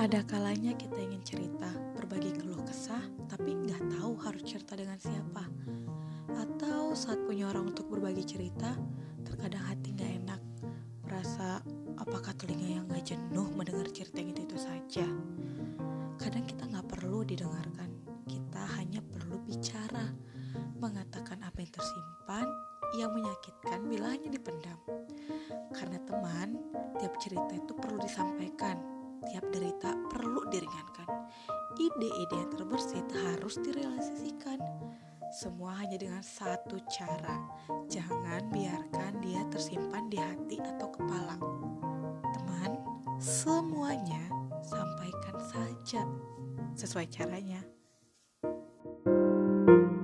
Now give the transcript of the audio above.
Ada kalanya kita ingin cerita, berbagi keluh kesah, tapi nggak tahu harus cerita dengan siapa. Atau saat punya orang untuk berbagi cerita, terkadang hati nggak enak, merasa apakah telinga yang nggak jenuh mendengar cerita yang itu, itu saja. Kadang kita nggak perlu didengarkan, kita hanya perlu bicara, mengatakan apa yang tersimpan, yang menyakitkan bila hanya dipendam. Karena teman, tiap cerita itu perlu disampaikan, tiap derita perlu diringankan. Ide-ide yang terbersit harus direalisasikan. Semua hanya dengan satu cara. Jangan biarkan dia tersimpan di hati atau kepala. Teman, semuanya sampaikan saja sesuai caranya. thank you